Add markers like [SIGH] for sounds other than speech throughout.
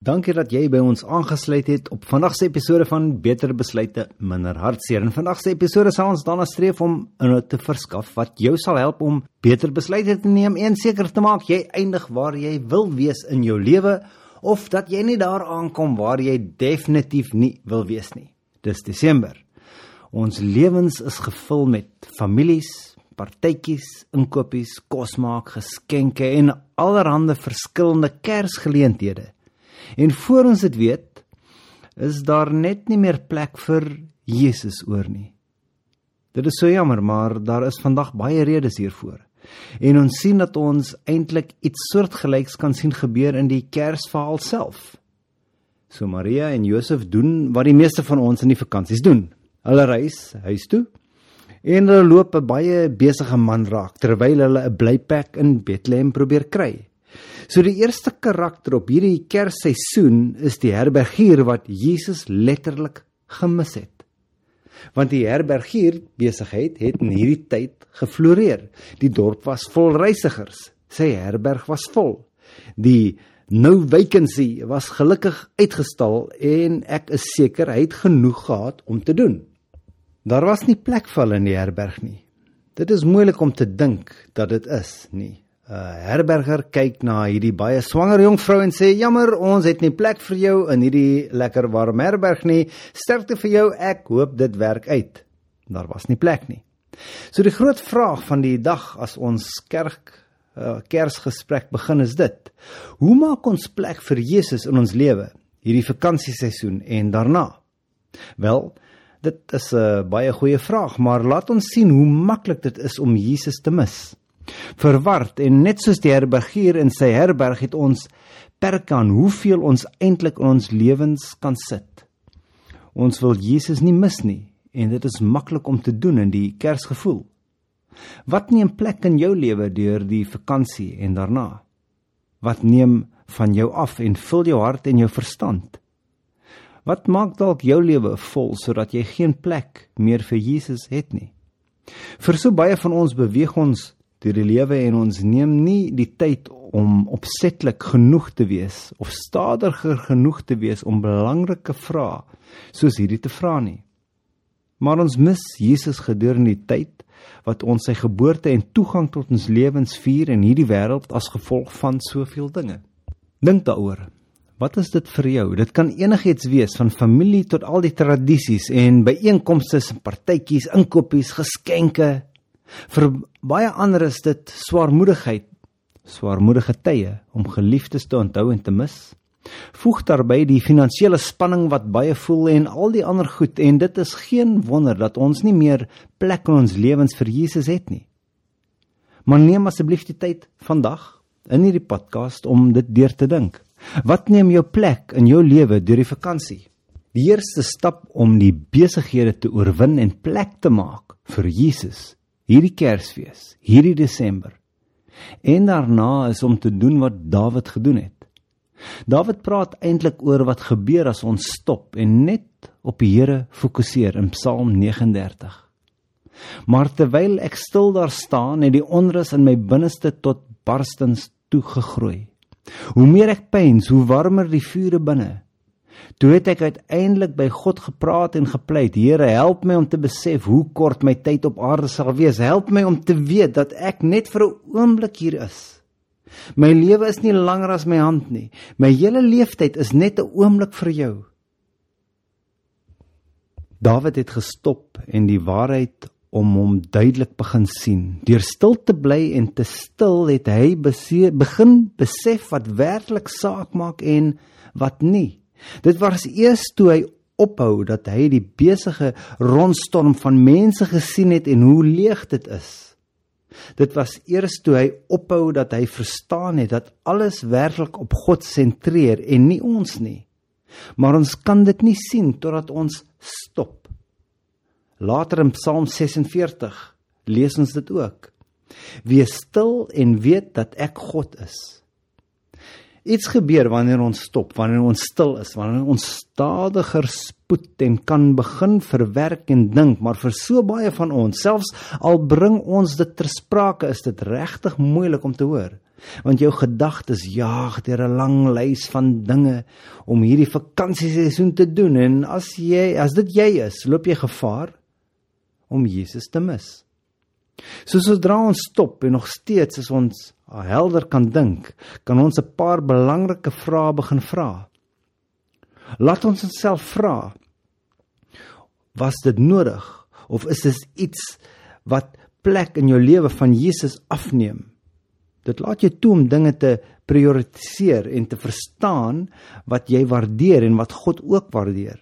Dankie dat jy by ons aangesluit het op vandag se episode van Beter Besluite Minder Hartseer. In vandag se episode sal ons daarna streef om inhoud te verskaf wat jou sal help om beter besluite te neem en seker te maak jy eindig waar jy wil wees in jou lewe of dat jy nie daar aankom waar jy definitief nie wil wees nie. Dis Desember. Ons lewens is gevul met families, partytjies, inkopies, kosmaak, geskenke en allerlei verskillende Kersgeleenthede. En voor ons dit weet, is daar net nie meer plek vir Jesus oor nie. Dit is so jammer, maar daar is vandag baie redes hiervoor. En ons sien dat ons eintlik iets soortgelyks kan sien gebeur in die Kersverhaal self. So Maria en Josef doen wat die meeste van ons in die vakansies doen. Hulle reis huis toe en hulle loop 'n baie besige man raak terwyl hulle 'n blyplek in Bethlehem probeer kry. So die eerste karakter op hierdie Kersseisoen is die herbergier wat Jesus letterlik gemis het. Want die herbergier besigheid het in hierdie tyd gefloreer. Die dorp was vol reisigers. Sy herberg was vol. Die no vacancy was gelukkig uitgestal en ek is seker hy het genoeg gehad om te doen. Daar was nie plek vir hulle in die herberg nie. Dit is moeilik om te dink dat dit is nie. Uh, herberger kyk na hierdie baie swanger jong vrou en sê: "Jammer, ons het nie plek vir jou in hierdie lekker warm herberg nie. Sterkte vir jou. Ek hoop dit werk uit." Daar was nie plek nie. So die groot vraag van die dag as ons kerk uh, Kersgesprek begin is dit: Hoe maak ons plek vir Jesus in ons lewe hierdie vakansieseisoen en daarna? Wel, dit is 'n baie goeie vraag, maar laat ons sien hoe maklik dit is om Jesus te mis. Verward en net soos die herbergier in sy herberg het ons perke aan hoeveel ons eintlik in ons lewens kan sit. Ons wil Jesus nie mis nie en dit is maklik om te doen in die Kersgevoel. Wat neem plek in jou lewe deur die vakansie en daarna? Wat neem van jou af en vul jou hart en jou verstand? Wat maak dalk jou lewe vol sodat jy geen plek meer vir Jesus het nie? Vir so baie van ons beweeg ons deur die lewe en ons neem nie die tyd om opsetlik genoeg te wees of stadiger genoeg te wees om belangrike vrae soos hierdie te vra nie. Maar ons mis Jesus gedurende die tyd wat ons sy geboorte en toegang tot ons lewens vier in hierdie wêreld as gevolg van soveel dinge. Dink daaroor. Wat is dit vir jou? Dit kan enigiets wees van familie tot al die tradisies en byeenkomste, partytjies, inkopies, geskenke, Vir baie ander is dit swaarmoedigheid, swaarmoedige tye om geliefdes te onthou en te mis. Voeg daarbey die finansiële spanning wat baie voel en al die ander goed en dit is geen wonder dat ons nie meer plek in ons lewens vir Jesus het nie. Maar neem asseblief die tyd vandag in hierdie podcast om dit deur te dink. Wat neem jou plek in jou lewe deur die vakansie? Die eerste stap om die besighede te oorwin en plek te maak vir Jesus hierdie Kersfees, hierdie Desember. En daarna is om te doen wat Dawid gedoen het. Dawid praat eintlik oor wat gebeur as ons stop en net op die Here fokuseer in Psalm 39. Maar terwyl ek stil daar staan, het die onrus in my binneste tot barstens toe gegroei. Hoe meer ek pyns, hoe warmer die vure binne. Toe het ek uiteindelik by God gepraat en gepleit: Here, help my om te besef hoe kort my tyd op aarde sal wees. Help my om te weet dat ek net vir 'n oomblik hier is. My lewe is nie langer as my hand nie. My hele leeftyd is net 'n oomblik vir jou. Dawid het gestop en die waarheid om hom duidelik begin sien. Deur stil te bly en te stil het hy begin besef wat werklik saak maak en wat nie. Dit was eers toe hy ophou dat hy die besige rondstorm van mense gesien het en hoe leeg dit is. Dit was eers toe hy ophou dat hy verstaan het dat alles werklik op God sentreer en nie ons nie. Maar ons kan dit nie sien totdat ons stop. Later in Psalm 46 lees ons dit ook. Wees stil en weet dat ek God is. Iets gebeur wanneer ons stop, wanneer ons stil is, wanneer ons stadiger spoed en kan begin verwerk en dink, maar vir so baie van ons, selfs al bring ons dit ter sprake, is dit regtig moeilik om te hoor. Want jou gedagtes jaag deur 'n lang lys van dinge om hierdie vakansieseisoen te doen en as jy as dit jy is, loop jy gevaar om Jesus te mis. So sodra ons stop en nog steeds as ons helder kan dink, kan ons 'n paar belangrike vrae begin vra. Laat ons onsself vra: Was dit nodig of is dit iets wat plek in jou lewe van Jesus afneem? Dit laat jou toe om dinge te prioritiseer en te verstaan wat jy waardeer en wat God ook waardeer.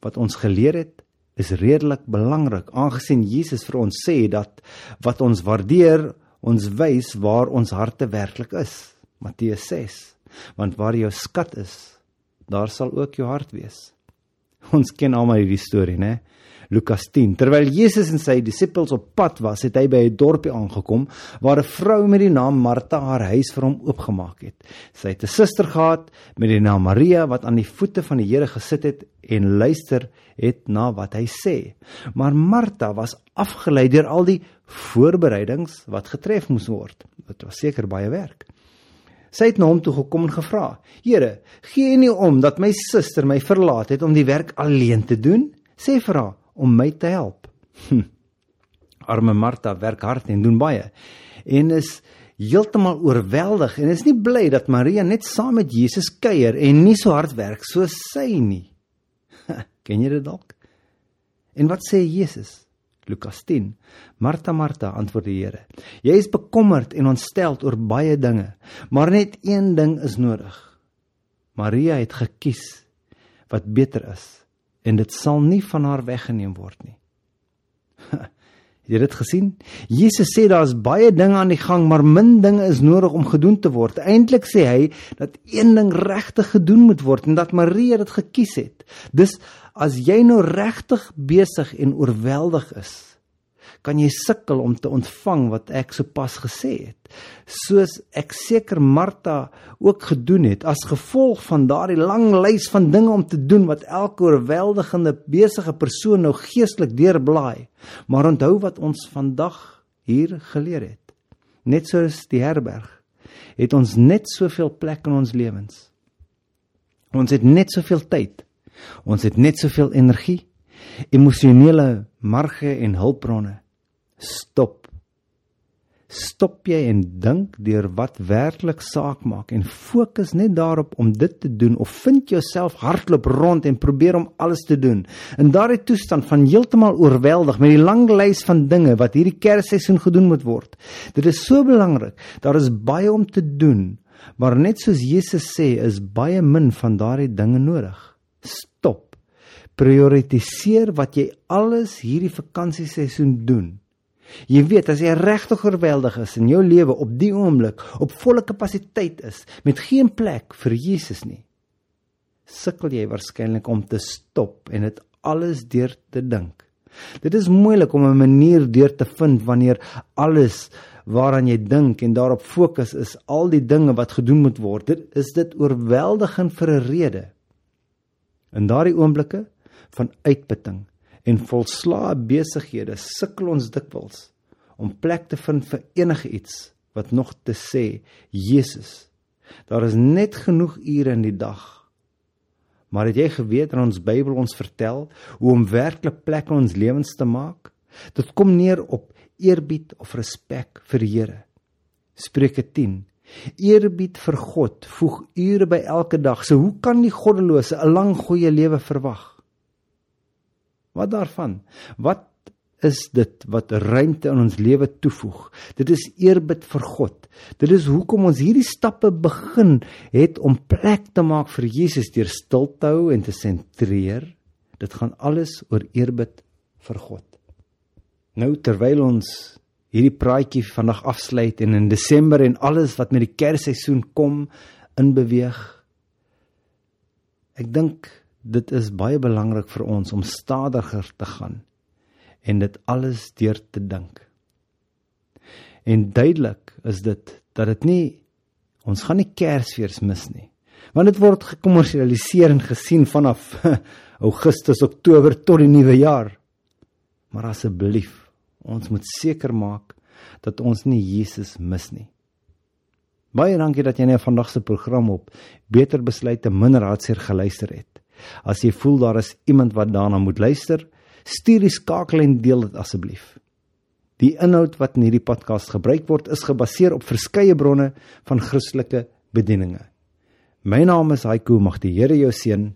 Wat ons geleer het, is redelik belangrik aangesien Jesus vir ons sê dat wat ons waardeer, ons wys waar ons harte werklik is. Matteus 6. Want waar jou skat is, daar sal ook jou hart wees. Ons ken almal hierdie storie, né? Lukas 10. Terwyl Jesus en sy disippels op pad was, het hy by 'n dorpie aangekom waar 'n vrou met die naam Martha haar huis vir hom oopgemaak het. Sy het 'n suster gehad met die naam Maria wat aan die voete van die Here gesit het en luister het na wat hy sê. Maar Martha was afgelei deur al die voorbereidings wat getref moes word. Dit was seker baie werk. Sy het na hom toe gekom en gevra: "Here, gee nie om dat my suster my verlaat het om die werk alleen te doen? Sê vir haar om my te help. Hm. Arme Martha werk hard en doen baie en is heeltemal oorweldig en is nie bly dat Maria net saam met Jesus kuier en nie so hard werk soos sy nie. [LAUGHS] Ken jy dit dalk? En wat sê Jesus? Lukas 10. Martha Martha antwoord die Here. Jy is bekommerd en ontsteld oor baie dinge, maar net een ding is nodig. Maria het gekies wat beter is en dit sal nie van haar weggeneem word nie. [LAUGHS] Het jy dit gesien? Jesus sê daar's baie dinge aan die gang, maar min dinge is nodig om gedoen te word. Eintlik sê hy dat een ding regtig gedoen moet word en dat Maria dit gekies het. Dis as jy nou regtig besig en oorweldig is, kan jy sukkel om te ontvang wat ek sopas gesê het. Soos ek seker Martha ook gedoen het as gevolg van daardie lang lys van dinge om te doen wat elke oorweldigende besige persoon nou geestelik deurblaai. Maar onthou wat ons vandag hier geleer het. Net soos die herberg het ons net soveel plek in ons lewens. Ons het net soveel tyd. Ons het net soveel energie, emosionele marge en hulpbronne stop. Stop jy en dink deur wat werklik saak maak en fokus net daarop om dit te doen of vind jouself hardloop rond en probeer om alles te doen. In daardie toestand van heeltemal oorweldig met die lang lys van dinge wat hierdie Kersseisoen gedoen moet word. Dit is so belangrik. Daar is baie om te doen, maar net soos Jesus sê, is baie min van daardie dinge nodig. Stop. Prioritiseer wat jy alles hierdie vakansieseisoen doen Jy weet as jy regtig oorweldig is in jou lewe op die oomblik op volle kapasiteit is met geen plek vir Jesus nie. Sukkel jy waarskynlik om te stop en dit alles deur te dink. Dit is moeilik om 'n manier deur te vind wanneer alles waaraan jy dink en daarop fokus is al die dinge wat gedoen moet word. Dit is dit oorweldigend vir 'n rede. In daardie oomblikke van uitputting en volslae besighede sukkel ons dikwels om plek te vind vir enige iets wat nog te sê Jesus. Daar is net genoeg ure in die dag. Maar het jy geweet dat ons Bybel ons vertel hoe om werklik plek in ons lewens te maak? Dit kom neer op eerbied of respek vir die Here. Spreuke 10 Eerbied vir God voeg ure by elke dag. So hoe kan die goddelose 'n lang goeie lewe verwag? Wat daarvan? Wat is dit wat ruimte in ons lewe toevoeg? Dit is eerbied vir God. Dit is hoekom ons hierdie stappe begin het om plek te maak vir Jesus deur stil te hou en te sentreer. Dit gaan alles oor eerbied vir God. Nou terwyl ons hierdie praatjie vandag afsluit en in Desember en alles wat met die Kersseisoen kom inbeweeg. Ek dink dit is baie belangrik vir ons om stadiger te gaan en dit alles deur te dink. En duidelik is dit dat dit nie ons gaan nie Kersfees mis nie, Want dit word gekommersialiseer en gesien vanaf [LAUGHS] Augustus, Oktober tot die nuwe jaar. Maar asseblief, ons moet seker maak dat ons nie Jesus mis nie. Baie dankie dat jy na vandag se program op Beter Besluite Minder Hartseer geluister het. As jy voel daar is iemand wat daarna moet luister, stuur die skakel en deel dit asseblief. Die inhoud wat in hierdie podcast gebruik word, is gebaseer op verskeie bronne van Christelike bedieninge. My naam is Haiku, mag die Here jou seën.